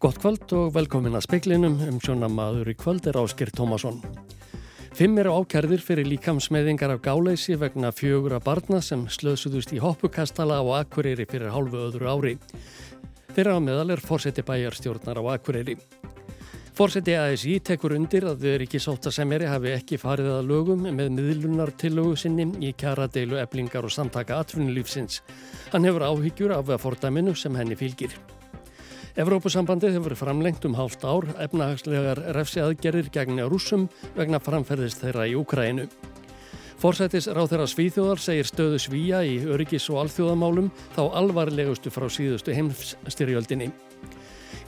Gott kvöld og velkomin að speiklinum um sjónamaður í kvöld er Áskir Tómasson. Fimm eru ákærðir fyrir líkamsmeðingar af gáleysi vegna fjögur að barna sem slöðsudust í hoppukastala á Akureyri fyrir hálfu öðru ári. Þeirra á meðal er fórseti bæjarstjórnar á Akureyri. Fórseti ASI tekur undir að þau ekki sóta semeri hafi ekki farið að lögum með miðlunar tillögu sinni í kjaradeilu eblingar og samtaka atvinnulífsins. Hann hefur áhyggjur af fordæminu sem henni fylgir. Evrópusambandið hefur framlengt um hálft ár efnahagslegar refsi aðgerðir gegn rúsum vegna framferðist þeirra í Ukrænu. Forsættis ráð þeirra Svíþjóðar segir stöðu Svíja í öryggis og alþjóðamálum þá alvarlegustu frá síðustu heimstyrjöldinni.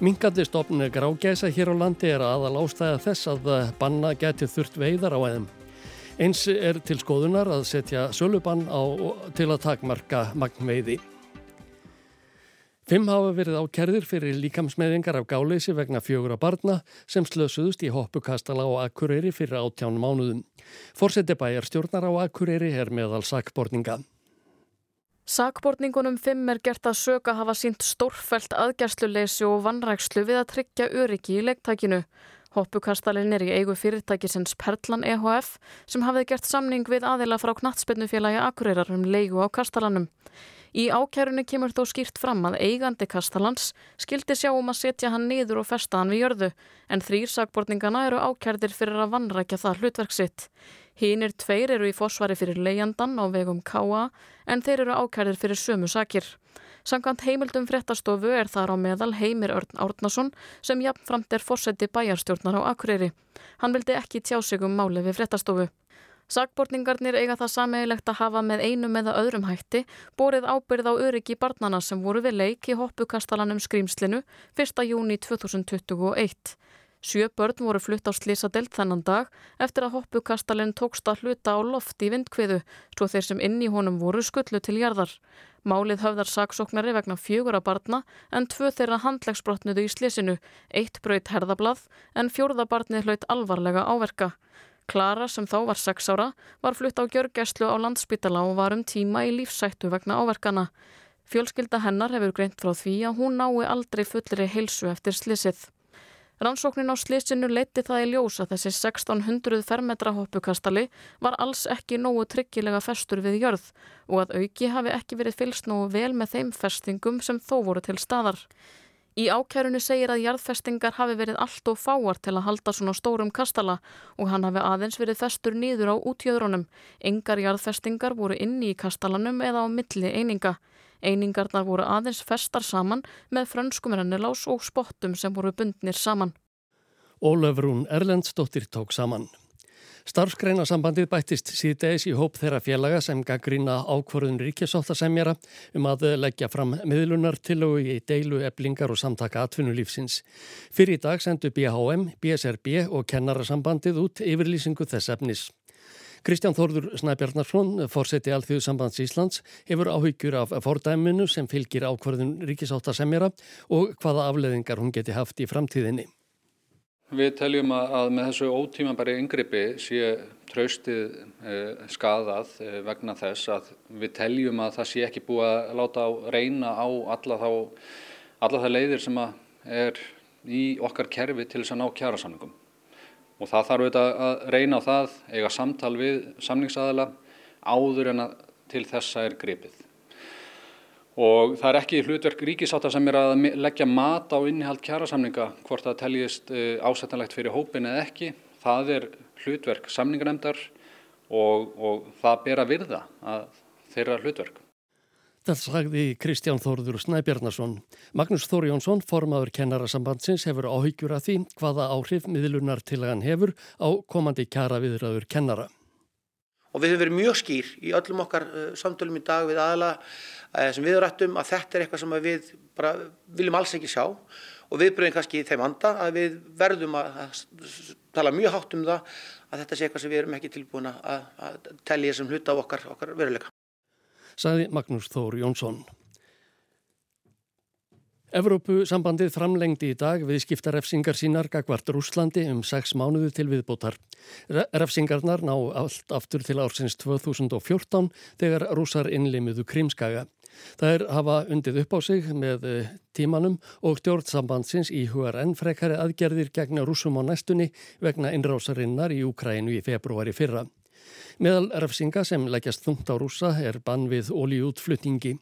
Minkandi stopn grágæsa hér á landi er aðal ástæða þess að banna geti þurft veiðar á eðum. Eins er til skoðunar að setja sölubann á, til að takmarka magnveiði. Fimm hafa verið ákerðir fyrir líkamsmeðingar af gáleysi vegna fjögur að barna sem slösuðust í hoppukastala á Akureyri fyrir áttján mánuðum. Forseti bæjar stjórnar á Akureyri er meðal sakborninga. Sakborningunum fimm er gert að söka hafa sínt stórfælt aðgersluleysi og vannrækslu við að tryggja öryggi í leiktækinu. Hoppukastalinn er í eigu fyrirtækisins Perlan EHF sem hafið gert samning við aðila frá knattspennufélagi Akureyrar um leigu á kastalanum. Í ákærunni kemur þó skýrt fram að eigandi Kastalans skildi sjá um að setja hann niður og festa hann við jörðu en þrýr sagbortningana eru ákærdir fyrir að vannrækja það hlutverk sitt. Hínir tveir eru í fósvari fyrir leijandan á vegum K.A. en þeir eru ákærdir fyrir sömu sakir. Sankant heimildum fréttastofu er þar á meðal Heimir Örn Árnason sem jafnframt er fórseti bæjarstjórnar á Akureyri. Hann vildi ekki tjá sig um máli við fréttastofu. Sakbortningarnir eiga það sameigilegt að hafa með einum eða öðrum hætti borið ábyrð á öryggi barnana sem voru við leik í hoppukastalanum Skrýmslinu 1. júni 2021. Sjö börn voru flutt á slísadelt þennan dag eftir að hoppukastalinn tókst að hluta á loft í vindkviðu svo þeir sem inn í honum voru skullu til jarðar. Málið höfðar saksóknari vegna fjögur að barna en tvö þeirra handlegsbrotnuðu í slísinu, eitt braut herðablað en fjórða barnið hlaut alvarlega áverka. Klara sem þá var 6 ára var flutt á gjörgæslu á landspítala og var um tíma í lífsættu vegna áverkana. Fjölskylda hennar hefur greint frá því að hún nái aldrei fullri heilsu eftir slissið. Rannsóknin á slissinu leiti það í ljós að þessi 1600 fermetra hoppukastali var alls ekki nógu tryggilega festur við jörð og að auki hafi ekki verið fylst nógu vel með þeim festingum sem þó voru til staðar. Í ákærunni segir að jarðfestingar hafi verið allt og fáar til að halda svona stórum kastala og hann hafi aðeins verið festur nýður á útjöðrunum. Engar jarðfestingar voru inni í kastalanum eða á milli eininga. Einingarnar voru aðeins festar saman með frönskum rennilás og spottum sem voru bundnir saman. Ólöfrún Erlendsdóttir tók saman. Starfsgreinasambandið bættist síðdeis í hóp þeirra félaga sem gaggrína ákvörðun ríkjasáttasemjara um að leggja fram miðlunar til og í deilu eblingar og samtaka atvinnulífsins. Fyrir í dag sendu BHM, BSRB og kennarasambandið út yfirlýsingu þess efnis. Kristján Þórður Snæbjarnarsson, fórseti Alþjóðu sambands Íslands, hefur áhyggjur af fordæminu sem fylgir ákvörðun ríkisáttasemjara og hvaða afleðingar hún geti haft í framtíðinni. Við teljum að með þessu ótímabæri yngripi sé traustið eh, skadað eh, vegna þess að við teljum að það sé ekki búið að láta á reyna á alla þá alla það leiðir sem er í okkar kerfi til þess að ná kjærasamningum. Og það þarf auðvitað að reyna á það, eiga samtal við samningsaðila áður en að til þessa er gripið og það er ekki hlutverk ríkisáta sem er að leggja mat á innihald kjærasamninga hvort það teljist eh, ásættanlegt fyrir hópin eða ekki. Það er hlutverk samningarnemdar og, og það ber að virða að þeirra hlutverk. Það sagði Kristján Þórður Snæbjarnason. Magnús Þóri Jónsson, formadur kennarasambandsins, hefur áhyggjur að því hvaða áhrif miðlunar til hann hefur á komandi kjara viðraður kennara. Og við hefum verið mjög skýr í öllum okkar uh, samtölum í dag við aðla Eh, sem við rættum að þetta er eitthvað sem við bara viljum alls ekki sjá og við breyðum kannski í þeim anda að við verðum að, tala mjög hátt um það að þetta sé eitthvað sem við erum ekki tilbúin að, að telja sem hluta á okkar, okkar veruleika. Saði Magnús Þór Jónsson. Evrópu-sambandið framlengdi í dag við skiptarefsingar sínar gagvart Rúslandi um sex mánuðu til viðbótar. Refsingarnar ná allt aftur til ársins 2014 þegar rúsar innlimuðu krimskaga. Það er hafa undið upp á sig með eh, tímanum og stjórnsambandsins í HRN frekari aðgerðir gegna rúsum á næstunni vegna innrásarinnar í Úkrænu í februari fyrra. Meðal refsinga sem leggjast þungt á rúsa er bann við ólíutflutningi.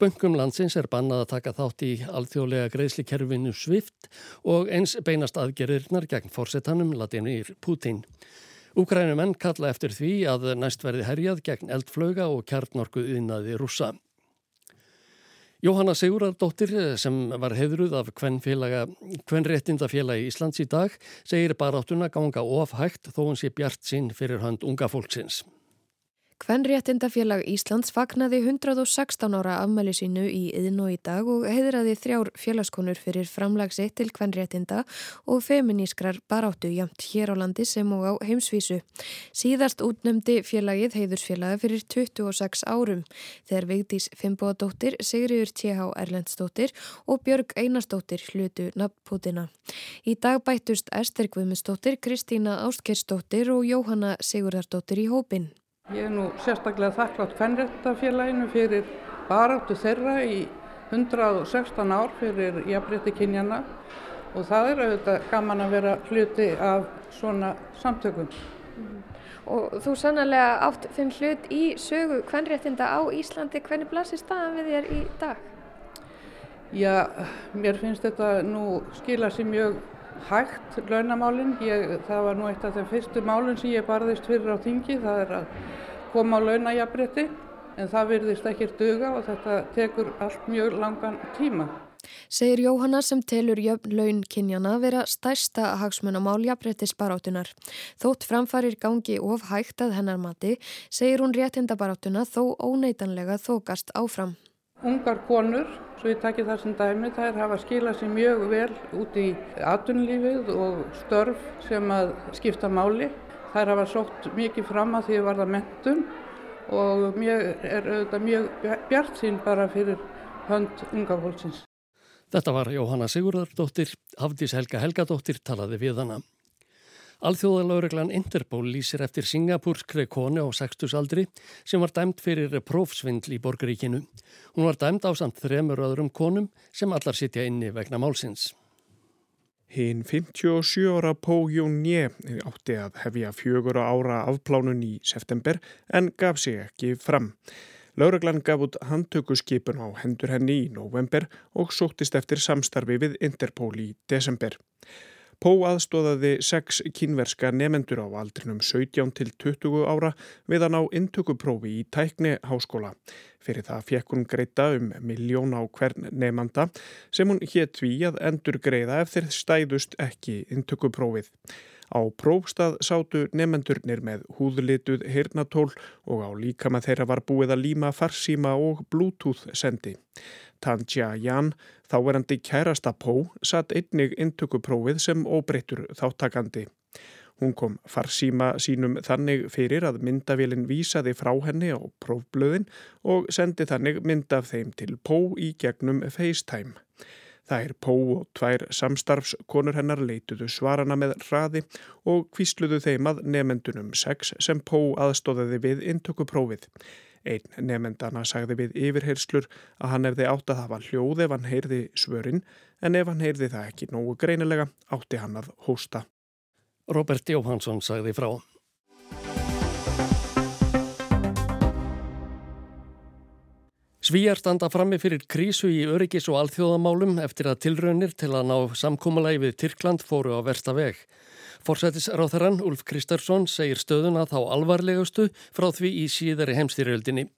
Böngum landsins er bannað að taka þátt í alþjóðlega greiðslikerfinu Svift og eins beinast aðgerðirnar gegn fórsetanum Latinir Putin. Úkrænumenn kalla eftir því að næst verði herjað gegn eldflöga og kjarnorku yðnaði rúsa. Jóhanna Sigurardóttir sem var heðruð af Kvenréttindafélagi Íslands í dag segir baráttuna ganga ofhægt þó hún sé bjart sín fyrir hönd unga fólksins. Kvenréttindafélag Íslands fagnaði 116 ára afmæli sínu í yðin og í dag og heiðraði þrjár félagskonur fyrir framlagsi til kvenréttinda og feminískrar baráttu jamt hér á landi sem og á heimsvísu. Síðast útnemdi félagið heiðursfélagi fyrir 26 árum þegar Vigdís Fimboadóttir, Sigriður T.H. Erlendstóttir og Björg Einarstóttir hlutu nafnpútina. Í dag bættust Ester Guðmundsdóttir, Kristína Ástkerstóttir og Jóhanna Sigurðardóttir í hópin. Ég er nú sérstaklega þakklátt Fennrættafélaginu fyrir baráttu þeirra í 116 ár fyrir jafnrétti kynjana og það er auðvitað gaman að vera hluti af svona samtökum. Mm. Og þú sannlega átt þinn hlut í sögu kvennréttinda á Íslandi. Hvernig blasir staðan við þér í dag? Já, mér finnst þetta nú skila sér mjög hægt launamálinn. Það var nú eitt af þeim fyrstu málinn sem ég barðist fyrir á þingi, það er að koma á launajabrétti en það virðist ekkert duga og þetta tekur allt mjög langan tíma. Segir Jóhanna sem telur jöfn laun kynjana vera stærsta hagsmunamál jafnréttisbarátunar. Þótt framfarir gangi of hægt að hennar mati, segir hún réttindabarátuna þó óneitanlega þókast áfram. Ungar konur, svo ég takki það sem dæmi, þær hafa skilað sér mjög vel út í atunlífið og störf sem að skipta máli. Þær hafa sótt mikið fram að því að varða mentun og mjög, er auðvitað mjög bjart sín bara fyrir hönd unga fólksins. Þetta var Jóhanna Sigurðardóttir, Hafdís Helga Helgadóttir talaði við hana. Alþjóðalaureglan Interpol lýsir eftir singapúrskri konu á 60 aldri sem var dæmt fyrir prófsvindl í borgaríkinu. Hún var dæmt á samt þremur öðrum konum sem allar sitja inni vegna málsins. Hinn 57 ára Pó Jón Njé átti að hefja fjögur ára afplánun í september en gaf sig ekki fram. Lauraglann gaf út handtökuskipun á hendur henni í november og sóttist eftir samstarfi við Interpol í desember. Pó aðstóðaði sex kínverska nefendur á aldrinum 17 til 20 ára við að ná intökuprófi í tækni háskóla. Fyrir það fekk hún greita um miljón á hvern nefnanda sem hún hétt við að endur greiða ef þeir stæðust ekki intökuprófið. Á prófstað sátu nefendurnir með húðlituð hirnatól og á líkama þeirra var búið að líma farsíma og bluetooth sendi. Tanja Jan, þáverandi kærasta Pó, satt einnig intökuprófið sem óbreyttur þáttakandi. Hún kom farsíma sínum þannig fyrir að myndavélinn vísaði frá henni á prófblöðin og sendi þannig myndaf þeim til Pó í gegnum FaceTime. Það er Pó og tvær samstarfskonur hennar leituðu svarana með hraði og kvísluðu þeim að nefendunum sex sem Pó aðstóðaði við intökuprófið. Einn nefendana sagði við yfirheyrslur að hann hefði átt að hafa hljóð ef hann heyrði svörin en ef hann heyrði það ekki nógu greinilega átti hann að hósta. Robert Jóhansson sagði frá. Svíjar standa frammi fyrir krísu í öryggis og alþjóðamálum eftir að tilraunir til að ná samkómalagi við Tyrkland fóru á versta veg. Forsætisráþarann Ulf Kristarsson segir stöðuna þá alvarlegustu frá því í síðari heimstýrjöldinni.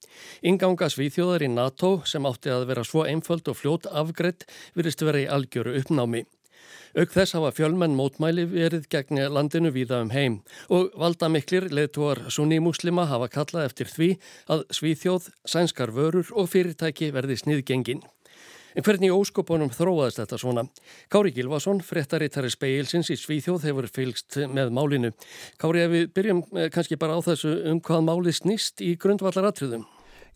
Inganga svíþjóðar í NATO sem átti að vera svo einföld og fljót afgreitt virðist vera í algjöru uppnámi. Auk þess hafa fjölmenn mótmæli verið gegn landinu víða um heim og valda miklir leðtúar sunni muslima hafa kallað eftir því að svíþjóð, sænskar vörur og fyrirtæki verði sniðgengin. En hvernig óskopunum þróaðist þetta svona? Kári Gilvason, frettarittari speilsins í Svíþjóð, hefur fylgst með málinu. Kári, ef við byrjum eh, kannski bara á þessu um hvað máli snýst í grundvallaratriðum.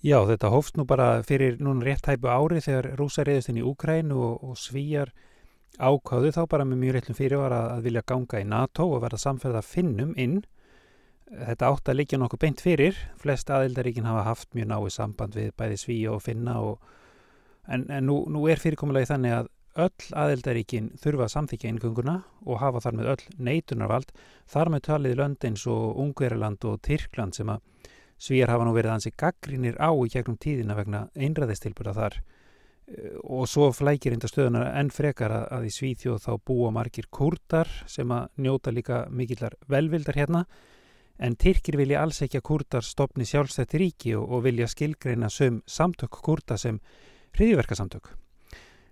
Já, þetta hófst nú bara fyrir núna rétt hæpu ári þegar rúsa reyðist inn í Úkræn og, og svíjar ákváðu þá bara með mjög réttlum fyrirvara að vilja ganga í NATO og verða samferða finnum inn Þetta átt að liggja nokkuð beint fyrir. Flest aðildaríkin hafa haft mjög náið samband við bæði Svíja og Finna og, en, en nú, nú er fyrirkomulagi þannig að öll aðildaríkin þurfa að samþykja eingönguna og hafa þar með öll neitunarvald. Þar með talið Löndins og Ungveriland og Tyrkland sem að Svíjar hafa nú verið hansi gaggrínir á í gegnum tíðina vegna einræðistilbúra þar eh, og svo flækir enda stöðunar enn frekar að, að í Svíþjóð þá búa margir kurdar sem að njóta líka mikillar velvildar hérna en Tyrkir vilja alls ekki að kurdar stopni sjálfstætti ríki og, og vilja skilgreina söm samtök kurda sem hriðiverkasamtök.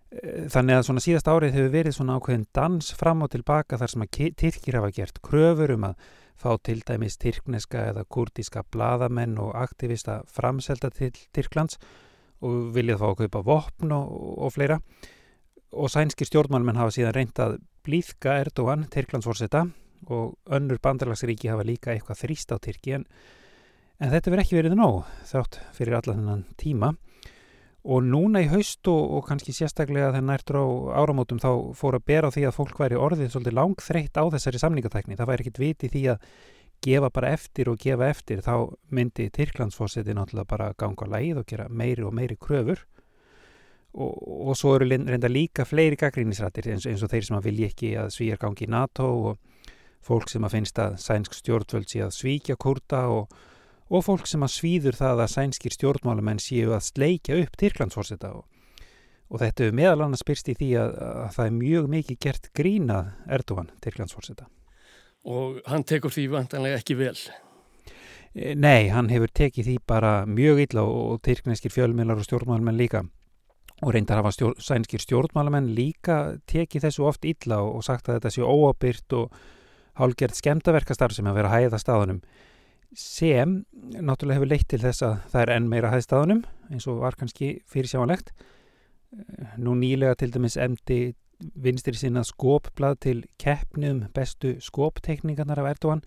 Eh, þannig að svona síðast árið hefur verið svona ákveðin dans fram og tilbaka þar sem að Tyrkir hafa gert kröfur um að fá til dæmis tyrkneska eða kurdíska bladamenn og aktivista framselda til Tyrklands og viljað fá að kaupa vopn og, og fleira og sænskir stjórnmálmenn hafa síðan reyndað blíðka Erdogan, Tyrklandsforsetta og önnur bandarlagsríki hafa líka eitthvað þrýst á Tyrki en, en þetta verður ekki verið nóg þátt fyrir allan þennan tíma og núna í haust og, og kannski sérstaklega þegar nærtur á áramótum þá fór að bera á því að fólk væri orðið svolítið langþreytt á þessari samningatækni. Það væri ekkit viti því að gefa bara eftir og gefa eftir. Þá myndi Tyrklandsfósiti náttúrulega bara ganga læð og gera meiri og meiri kröfur. Og, og svo eru reynda líka fleiri gaggrínisrættir eins, eins og þeir sem að vilja ekki að svíjar gangi í NATO og fólk sem að finnst að sænsk stjórnvöld sé að svíkja kurta og, og fólk sem að svíður það að sænskir stjórnmálamenn séu að sleikja upp Tyrklandsforsetta og, og þetta er meðal annars byrst í því að, að það er mjög mikið gert grínað Erdogan, Tyrklandsforsetta. Og hann tekur því vantanlega ekki vel? E, nei, hann hefur tekið því bara mjög illa og, tyrkneskir fjölmiðlar og stjórnmálamenn líka og reyndar hafa stjór, sænskir stjórnmálamenn líka tekið þessu oft illa og, sagt að þetta séu óabyrt og hálgjert skemdaverkastar sem að vera hæða staðunum sem náttúrulega hefur leitt til þess að það er enn meira hæð staðunum eins og var kannski fyrir sjáanlegt nú nýlega til dæmis emdi vinstir sinna skópblad til keppnum bestu skóptekningarnar af Erdogan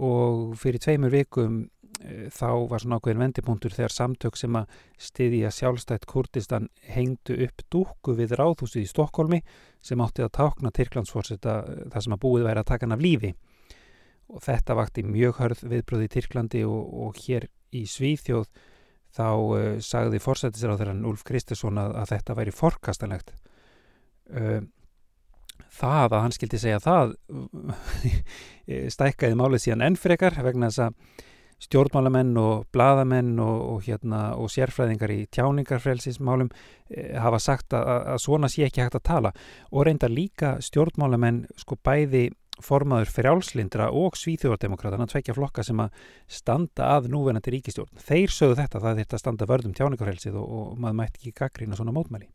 og fyrir tveimur vikum Eh, þá var svona ákveðin vendipunktur þegar samtök sem að stiðja sjálfstætt Kurdistan hengdu upp dúku við ráðhúsið í Stokkólmi sem átti að tákna Tyrklandsforsetta eh, þar sem að búið væri að taka hann af lífi og þetta vakti mjög hörð viðbröði í Tyrklandi og, og hér í Svíþjóð þá uh, sagði fórsetisir á þeirra Ulf Kristersson að, að þetta væri forkastanlegt. Uh, það að hann skildi segja það stækkaði málið síðan ennfrekar vegna þess að stjórnmálamenn og bladamenn og, og, hérna, og sérfræðingar í tjáningarfrelsismálum e, hafa sagt að, að svona sé ekki hægt að tala. Og reynda líka stjórnmálamenn sko bæði formaður frjálslindra og svíþjóðardemokratana tvekja flokka sem að standa að núvenandi ríkistjórn. Þeir sögðu þetta það þetta standa vörðum tjáningarfrelsið og, og maður mætti ekki gaggrína svona mótmæli.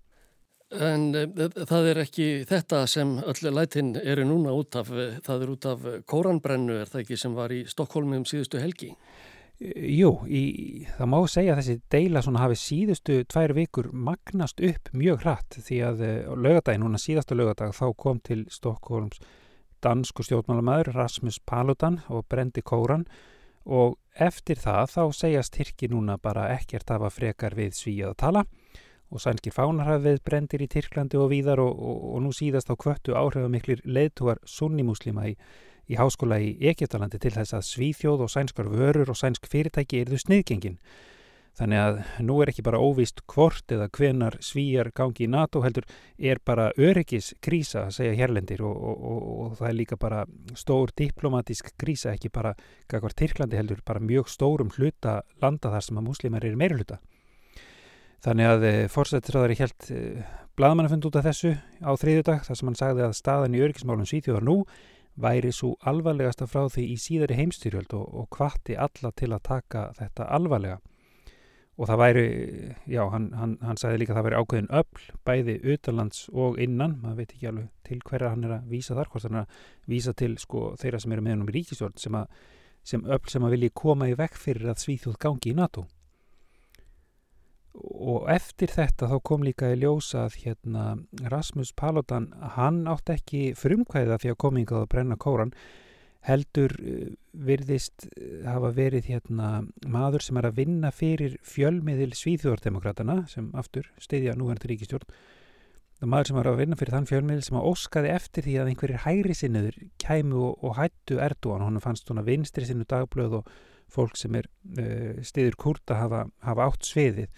En e, það er ekki þetta sem öll lætin eru núna út af, það er út af kóranbrennu er það ekki sem var í Stokkólmi um síðustu helgi? Jú, í, það má segja að þessi deila svona hafi síðustu tvær vikur magnast upp mjög hratt því að á lögadagin, núna síðastu lögadag þá kom til Stokkólms dansku stjórnmálamæður Rasmus Paludan og brendi kóran og eftir það þá segjast Tyrki núna bara ekkert hafa frekar við svíjað að tala og sænskir fánar hafa við brendir í Tyrklandi og víðar og, og, og nú síðast á kvöttu áhrifamiklir leðtúar sunnimuslima í í háskóla í Egiptalandi til þess að svíþjóð og sænskar vörur og sænsk fyrirtæki erðu sniðgengin. Þannig að nú er ekki bara óvist hvort eða hvenar svíjar gangi í NATO heldur er bara öryggis krísa, segja hérlendir og, og, og, og það er líka bara stór diplomatísk krísa, ekki bara kakvar Tyrklandi heldur, bara mjög stórum hluta landa þar sem að muslimar eru meira hluta. Þannig að eh, fórsættisraðari helt eh, bladmannafund út af þessu á þriðjudag þar sem hann sagði að staðan í öryggismálum svíþjóðar nú væri svo alvarlegasta frá því í síðari heimstyrjöld og hvati alla til að taka þetta alvarlega og það væri, já, hann, hann, hann sagði líka að það væri ákveðin öll bæði utanlands og innan, maður veit ekki alveg til hverja hann er að vísa þar, hvort hann er að vísa til sko þeirra sem eru með hennum í ríkistjórn sem, sem öll sem að vilji koma í vekk fyrir að Svíþjóð gangi í NATO. Og eftir þetta þá kom líka í ljósa að hérna Rasmus Paludan hann átt ekki frumkvæða því að komingað að brenna kóran heldur eh, virðist eh, hafa verið hérna maður sem er að vinna fyrir fjölmiðil svíþjóðardemokratana sem aftur stiðja núverðandi ríkistjórn það maður sem var að vinna fyrir þann fjölmiðl sem að óskaði eftir því að einhverjir hægri sinniður kæmu og, og hættu Erdogan. Hann fannst svona vinstri sinnu dagblöð og fólk sem er uh, stiður kurta hafa, hafa átt sviðið.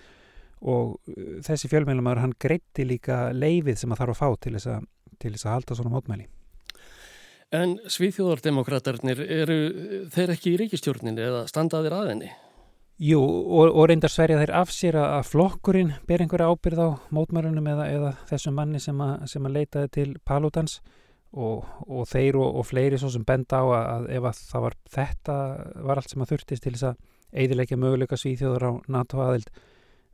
Og uh, þessi fjölmiðlumar hann greitti líka leifið sem að þarf að fá til þess að, til þess að halda svona mótmæli En svíþjóðardemokraterni eru þeir ekki í ríkistjórninu eða standaðir aðenni? Jú, og, og reyndar sverja þeir af sér að flokkurinn ber einhverja ábyrð á mótmælunum eða, eða þessum manni sem að, sem að leitaði til Palutans og, og þeir og, og fleiri svo sem benda á að ef að það var þetta var allt sem að þurftist til þess að eidilegja möguleika svíþjóður á NATO aðild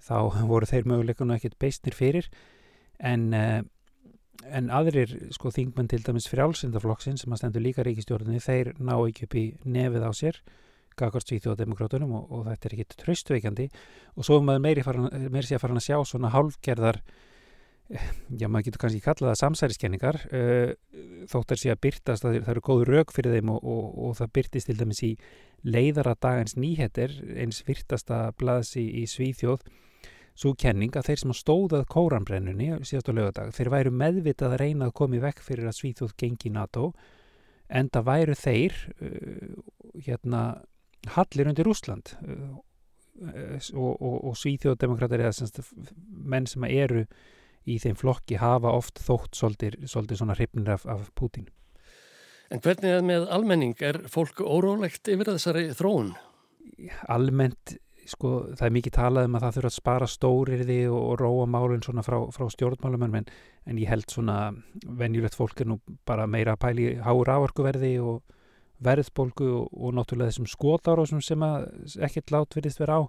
þá voru þeir möguleikuna ekkit beistnir fyrir en, eh, en aðrir sko þingmenn til dæmis frjálsindaflokksinn sem að stendur líka ríkistjórnini þeir ná ekki upp í nefið á sér gagart svíþjóðademokrátunum og, og þetta er ekkit tröstveikandi og svo er maður meiri, farin, meiri sé að fara að sjá svona hálfgerðar eh, já maður getur kannski kallað það samsæriskenningar uh, þóttar sé að byrtast það, það eru góður rauk fyrir þeim og, og, og það byrtist til dæmis í leiðara dagans nýheter eins virtasta blaðs í, í Svíþjóð svo kenning að þeir sem stóðað kóranbrennunni síðast á lögadag, þeir væru meðvitað að reyna að komi vekk fyrir að Svíþjóð gengi NATO en það væru þeir uh, hérna hallir undir Úsland eh, og, og, og svíþjóðdemokrater eða semst, menn sem eru í þeim flokki hafa oft þótt svolítið, svona hrifnir af, af Pútín. En hvernig er með almenning? Er fólk órólegt yfir þessari þróun? Almennt, sko, það er mikið talað um að það þurfa að spara stórirði og, og róa málun svona frá, frá stjórnmálum en, en ég held svona venjulegt fólk er nú bara meira að pæli háur áarkuverði og verðbólgu og, og náttúrulega þessum skotárásum sem ekkert lát verðist vera á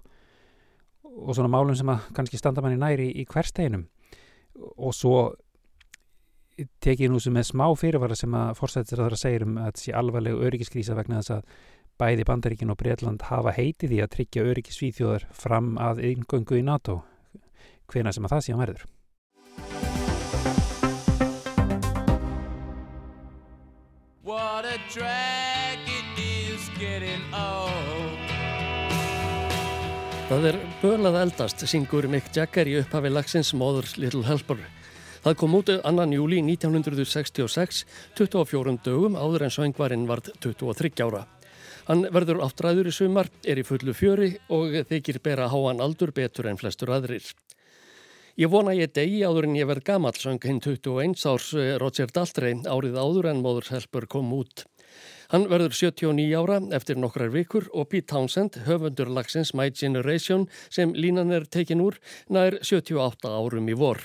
og svona málum sem að kannski standa manni næri í, í hversteginum og svo tekið nú sem er smá fyrirvara sem að fórsættir að það segir um að sé alvarlegu öryggiskrísa vegna þess að bæði Bandaríkin og Breitland hafa heitið því að tryggja öryggisvíþjóðar fram að yngöngu í NATO hvena sem að það sé að verður What a drag Það er bölað eldast, syngur Mick Jagger í upphafi lagsins Mother's Little Helper. Það kom út annan júli 1966, 24 dögum áður en söngvarinn vart 23 ára. Hann verður áttræður í sumar, er í fullu fjöri og þykir bera háan aldur betur en flestur aðrir. Ég vona ég degi áður en ég verð gammal, söng hinn 21 árs eh, Roger Daltrey árið áður en Mother's Helper kom út. Hann verður 79 ára eftir nokkrar vikur og Pete Townsend, höfundur lagsins My Generation sem línan er tekin úr, nær 78 árum í vor.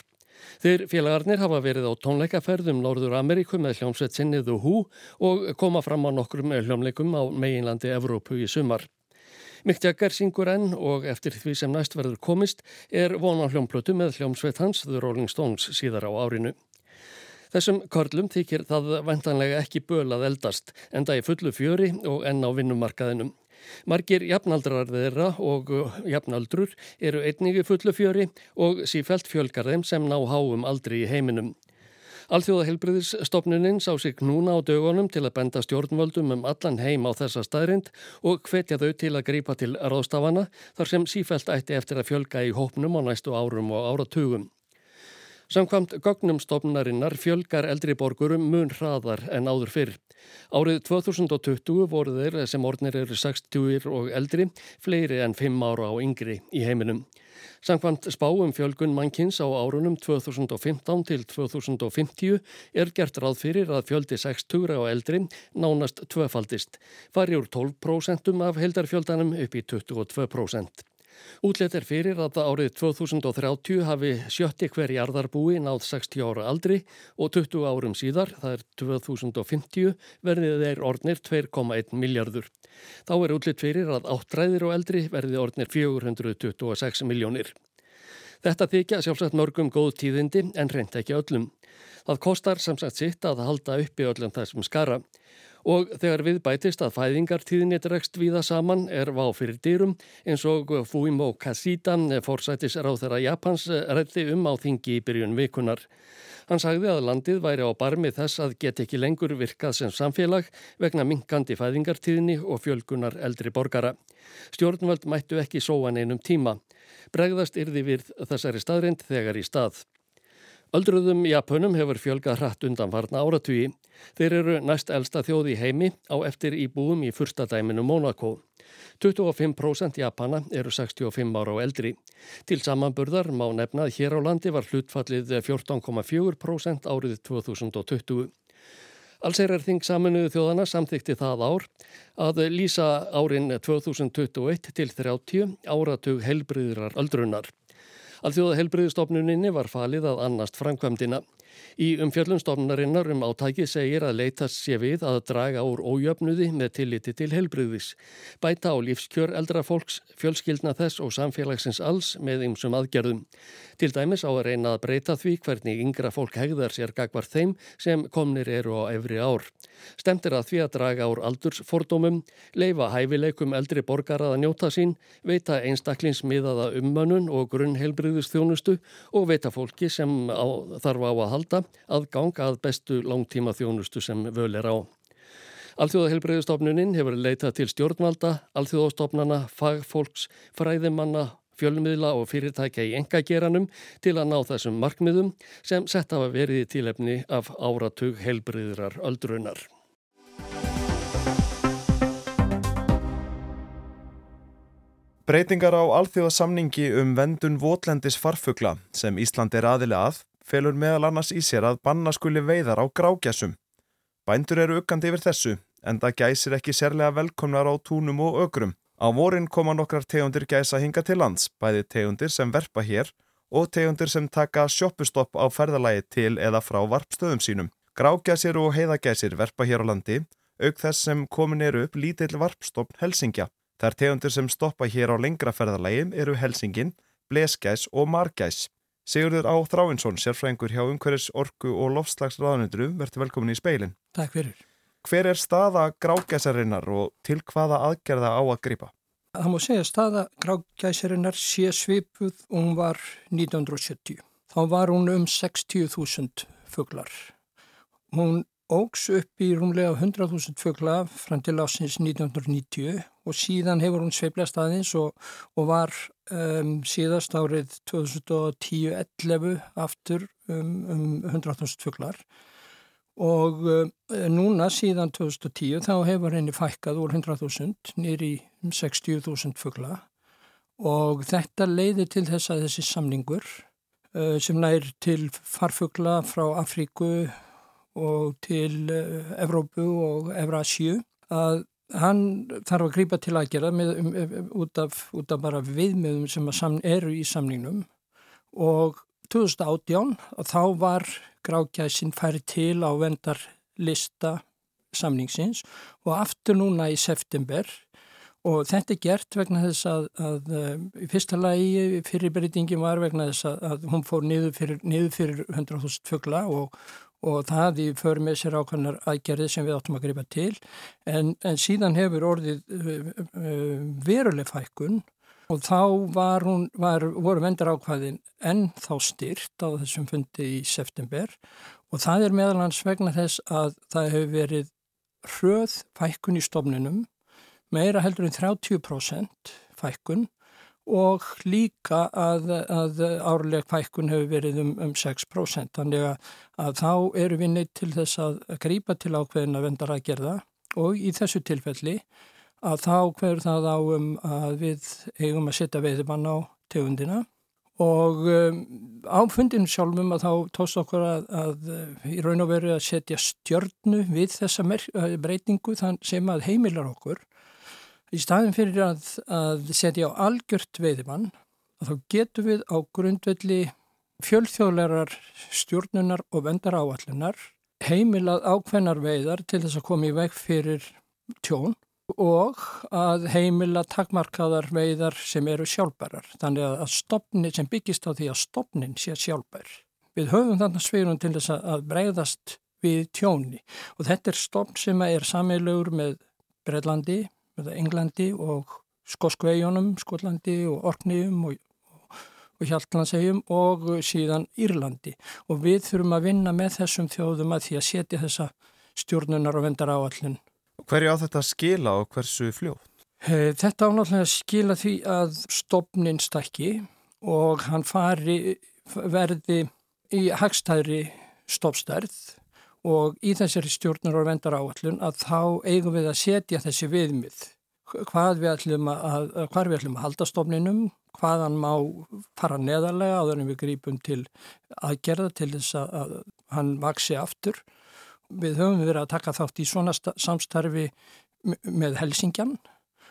Þeir félagarnir hafa verið á tónleikaferðum Norður Ameríku með hljómsveit sinnið og hú og koma fram á nokkrum hljómleikum á meginlandi Evrópu í sumar. Mick Jagger syngur enn og eftir því sem næst verður komist er vona hljómplötu með hljómsveit hans The Rolling Stones síðar á árinu. Þessum körlum þykir það vantanlega ekki bölað eldast, enda í fullu fjöri og enn á vinnumarkaðinum. Margir jafnaldrar þeirra og jafnaldrur eru einningi fullu fjöri og sífælt fjölgar þeim sem ná háum aldrei í heiminum. Alþjóðaheilbriðisstofnuninn sá sig núna á dögunum til að benda stjórnvöldum um allan heim á þessa staðrind og hvetja þau til að grípa til ráðstafana þar sem sífælt ætti eftir að fjölga í hópnum á næstu árum og áratugum. Samkvamt gögnumstofnarinnar fjölgar eldri borgurum mun hraðar en áður fyrr. Árið 2020 voru þeir sem ornir eru 60 og eldri, fleiri en 5 ára á yngri í heiminum. Samkvæmt spáum fjölgun mannkins á árunum 2015 til 2050 er gert ráð fyrir að fjöldi 60 og eldri nánast tvöfaldist, fari úr 12% af heldarfjöldanum upp í 22%. Útlet er fyrir að árið 2030 hafi sjötti hver jarðarbúi náð 60 ára aldri og 20 árum síðar, það er 2050, verðið þeir ornir 2,1 miljardur. Þá er útlet fyrir að áttræðir og eldri verði ornir 426 miljónir. Þetta þykja sjálfsagt mörgum góð tíðindi en reynd ekki öllum. Það kostar samsagt sitt að halda uppi öllum þessum skara og þegar við bætist að fæðingartíðinni dregst viða saman er vá fyrir dýrum eins og Fumio Kashida, forsætis ráð þeirra Japans, rætti um á þingi í byrjun vikunar. Hann sagði að landið væri á barmi þess að get ekki lengur virkað sem samfélag vegna minkandi fæðingartíðinni og fjölgunar eldri borgara. Stjórnvöld mættu ekki sóan einum tíma. Bregðast yrði við þessari staðrind þegar í stað. Öldruðum Japunum hefur fjölgað hratt undan varna áratugi. Þeir eru næst elsta þjóð í heimi á eftir íbúum í fyrstadæminu Monaco. 25% Japana eru 65 ára og eldri. Til samanburðar má nefna að hér á landi var hlutfallið 14,4% árið 2020. Allseirar þing saminuðu þjóðana samþykti það ár að lýsa árin 2021 til 30 áratug helbriðrar öldrunar. Alþjóða helbriðistofnuninni var falið að annast framkvæmdina. Í umfjöllumstofnarinnar um átæki segir að leitast sé við að draga úr ójöfnuði með tilliti til helbriðis. Bæta á lífskjör eldra fólks, fjölskyldna þess og samfélagsins alls með ymsum aðgerðum. Til dæmis á að reyna að breyta því hvernig yngra fólk hegðar sér gagvar þeim sem komnir eru á efri ár. Stemt er að því að draga úr aldursfordómum, leifa hæfileikum eldri borgarað að njóta sín, veita einstaklingsmiðaða ummönnun og grunnhelbriðistjónustu og veita fólki sem á, þarf á að halda aðgang að bestu langtíma þjónustu sem völ er á. Alþjóðahelbreyðustofnunin hefur leitað til stjórnvalda, alþjóðastofnana, fagfólks, fræðimanna, fjölmiðla og fyrirtækja í engageranum til að ná þessum markmiðum sem sett hafa verið í tílefni af áratug helbreyðrar öldrunar. Breytingar á alþjóðasamningi um vendun votlendis farfugla sem Ísland er aðilega að felur meðal annars í sér að banna skuli veiðar á grágæsum. Bændur eru uggandi yfir þessu, en það gæsir ekki sérlega velkomnar á túnum og ögrum. Á vorin koma nokkrar tegundir gæsa hinga til lands, bæði tegundir sem verpa hér og tegundir sem taka sjoppustopp á ferðalagi til eða frá varpstöðum sínum. Grágæsir og heiðagæsir verpa hér á landi, auk þess sem komin eru upp lítill varpstopp Helsingja. Þær tegundir sem stoppa hér á lengra ferðalagi eru Helsingin, Bleskæs og Margæs. Sigurður Á Þráinsson, sérfræðingur hjá umhverfis orku og lofslagsraðanundru, verður velkomin í speilin. Takk fyrir. Hver er staða grágæsarinnar og til hvaða aðgerða á að gripa? Það má segja að staða grágæsarinnar sé svipuð og hún var 1970. Þá var hún um 60.000 fugglar. Hún ógs upp í rúmlega 100.000 fuggla fram til ásins 1990 og síðan hefur hún sveiplast aðeins og, og var um, síðast árið 2010-11 aftur um, um 100.000 fugglar og um, núna síðan 2010 þá hefur henni fækkað úr 100.000 nýri 60.000 fuggla og þetta leiði til þess að þessi samningur uh, sem nær til farfuggla frá Afríku og til uh, Evrópu og Evrasíu að hann þarf að grýpa til aðgerða um, út, út af bara viðmiðum sem eru í samningnum. Og 2018 þá var grákjæsin færi til á vendarlista samningsins. Og aftur núna í september og þetta er gert vegna þess að, að í fyrsta lagi fyrirbyrtingin var vegna þess að, að hún fór niður fyrir, niður fyrir 100.000 fuggla og, og það í för með sér ákvæmnar aðgerði sem við áttum að gripa til. En, en síðan hefur orðið uh, uh, veruleg fækkun og þá var hún, var, voru vendar ákvæðin enn þá styrt á þessum fundi í september og það er meðalans vegna þess að það hefur verið hröð fækkun í stofninum meira heldur en 30% fækkun og líka að, að árleg fækkun hefur verið um, um 6%. Þannig að, að þá eru við neitt til þess að grípa til ákveðin að vendara að gerða og í þessu tilfelli að þá hverður það á um að við eigum að setja veiðimann á tegundina. Og um, á fundinu sjálfum að þá tóst okkur að, að í raun og veru að setja stjörnu við þessa breytingu sem að heimilar okkur. Í staðin fyrir að, að setja á algjört veiðimann þá getur við á grundvelli fjölþjóðlegar stjórnunar og vendar áallunar heimilað ákveðnar veiðar til þess að koma í veg fyrir tjón og að heimila takmarkaðar veiðar sem eru sjálfbærar. Þannig að stopni sem byggist á því að stopnin sé sjálfbær. Við höfum þannig sveirum til þess að breyðast við tjóni og þetta er stopn sem er sameilugur með Breitlandi, Englandi og Skoskveginum, Skotlandi og Orkniðum og, og Hjaltlandsegjum og síðan Írlandi og við þurfum að vinna með þessum þjóðum að því að setja þessa stjórnunar og vendar áallin. Hverju á þetta skila og hversu fljótt? Þetta ánáttúrulega skila því að stopnin stakki og hann fari verði í hagstæðri stoppstærð og í þessari stjórnar og vendar áallun að þá eigum við að setja þessi viðmið hvað við ætlum að, við ætlum að halda stofninum, hvaðan má fara neðarlega áður en við grípum til aðgerða til þess að hann vaksi aftur. Við höfum verið að taka þátt í svona samstarfi með Helsingjan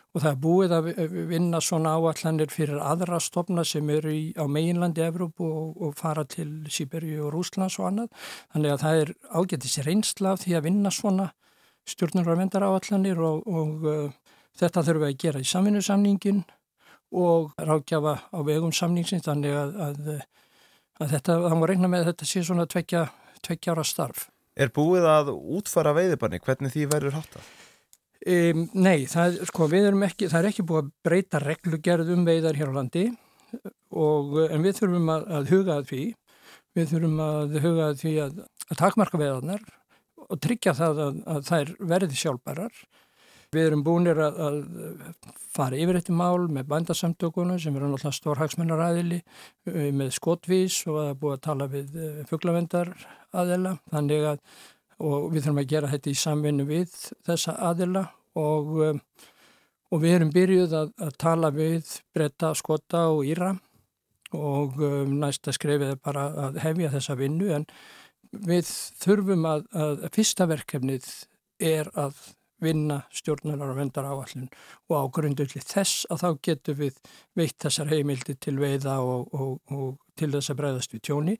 og það er búið að vinna svona áallanir fyrir aðra stofna sem eru í, á meginlandi Evrópu og, og fara til Sýbergi og Rúslands og annað. Þannig að það er ágættis reynsla af því að vinna svona stjórnur og vendar áallanir og, og uh, þetta þurfum við að gera í saminu og rákjafa á vegum samningsins þannig að, að, að þetta, það má regna með að þetta sé svona tvekja, tvekja ára starf. Er búið að útfara veiðibanni? Hvernig því verður hátta? Um, nei, það, sko, ekki, það er ekki búið að breyta reglugerð um veiðar hér á landi og, en við þurfum að, að huga að því við þurfum að huga að því að, að takmarka veiðarnar og tryggja það að, að þær verði sjálfbærar við erum búinir að fara yfir þetta mál með bandasamtökunum sem eru náttúrulega stór hagsmennaræðili uh, með skotvís og að búið að tala við uh, fugglavendar aðela þannig að við þurfum að gera þetta í samvinnu við þessa aðila og, um, og við erum byrjuð að, að tala við breyta, skota og íra og næsta skrefið er bara að hefja þessa vinnu. En við þurfum að, að fyrsta verkefnið er að vinna stjórnunar og vendar áallin og á grundulli þess að þá getum við veitt þessar heimildi til veiða og, og, og til þess að breyðast við tjóni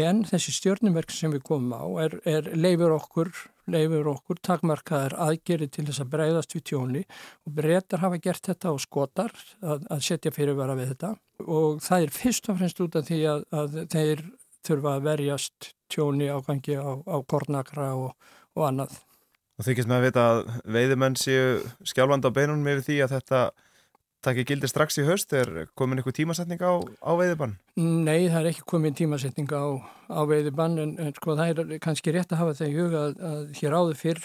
en þessi stjórnumerk sem við komum á er, er leifur okkur, leifur okkur takmarkaðar aðgeri til þess að breyðast við tjóni og breytar hafa gert þetta og skotar að, að setja fyrirvara við þetta og það er fyrst og fremst út af því að, að þeir þurfa að verjast tjóni ágangi á, á kornakra og, og annað. Og þykist með að vita að veiðumenn séu skjálfand á beinunum yfir því að þetta takk ekki gildi strax í höst, er komin eitthvað tímasetning á, á veiðubann? Nei, það er ekki komin tímasetning á, á veiðubann en, en sko það er kannski rétt að hafa það í huga að, að hér áður fyrr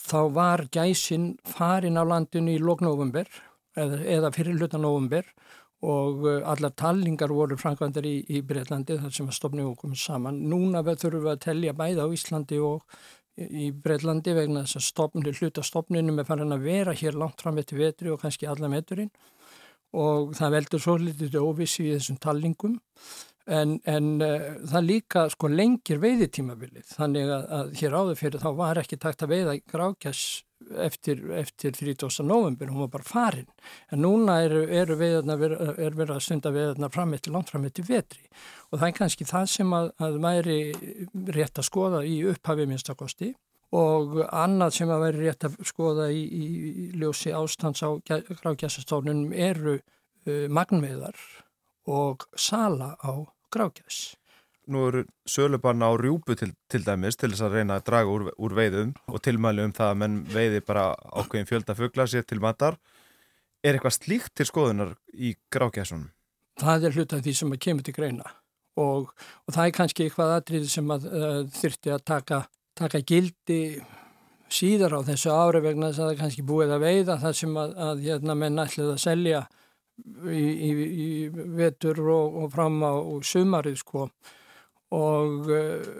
þá var gæsin farin á landinu í lóknófumber eða, eða fyrir hluta nófumber og uh, allar tallingar voru framkvæmdar í, í Breitlandi þar sem að stopnum okkur saman. Núna þurfum við að tellja bæða á Íslandi og í Breitlandi vegna þess að stopnir, hluta stopninum er farin að vera hér langt fram eftir vetri og kannski alla meturinn og það veldur svo litið óvissi í þessum tallingum en, en uh, það líka sko lengir veiðitímabilið. Þannig að, að hér áður fyrir þá var ekki takt að veiða grákjæs eftir, eftir 30. november, hún var bara farin en núna eru, eru veiðarna er verið að stunda veiðarna fram eftir langt fram eftir vetri og það er kannski það sem að, að væri rétt að skoða í upphafi minnstakosti og annað sem að væri rétt að skoða í, í, ljósi ástands á grákjæsastofnunum eru uh, magnveðar og sala á grákjæs. Nú eru sölubanna á rjúpu til, til dæmis til þess að reyna að draga úr, úr veiðum og tilmæli um það að menn veiði bara ákveðin fjölda fuggla sér til matar. Er eitthvað slíkt til skoðunar í grákjæsunum? Það er hlut af því sem að kemur til greina og, og það er kannski eitthvað aðrið sem að uh, þurfti að taka, taka gildi síðar á þessu ári vegna þess að það er kannski búið að veiða það sem að, að hérna, menn ætlið að selja í, í, í vetur og, og fram á sumarið sko og uh,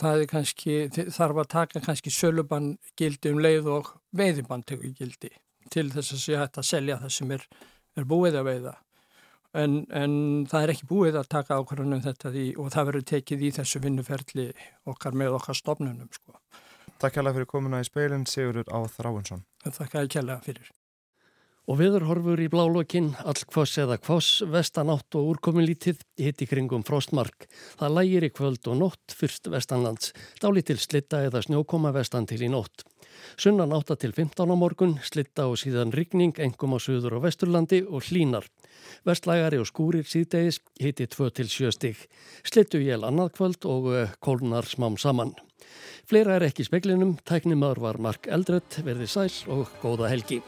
það er kannski, þarf að taka kannski sölubann gildi um leið og veiðibann tekur gildi til þess að sé hægt að selja það sem er, er búið að veiða. En, en það er ekki búið að taka ákvarðunum þetta því, og það verður tekið í þessu vinnuferli okkar með okkar stopnunum sko. Takk kærlega fyrir komuna í speilin Sigurður á Þráinsson. Takk kærlega fyrir Og viður horfur í blálokkin, all kvoss eða kvoss, vestanátt og úrkominlítið, hitti kringum frostmark. Það lægir í kvöld og nótt fyrst vestanlands, dálitil slitta eða snjókoma vestan til í nótt. Sunnan 8 til 15 á morgun, slitta og síðan rigning, engum á söður og vesturlandi og hlínar. Vestlægari og skúrir síðdegis hitti 2 til 7 stig. Slittu jél annað kvöld og uh, kólnar smám saman. Fleira er ekki speklinum, tæknimaður var Mark Eldrött, verði sæl og góða helgi.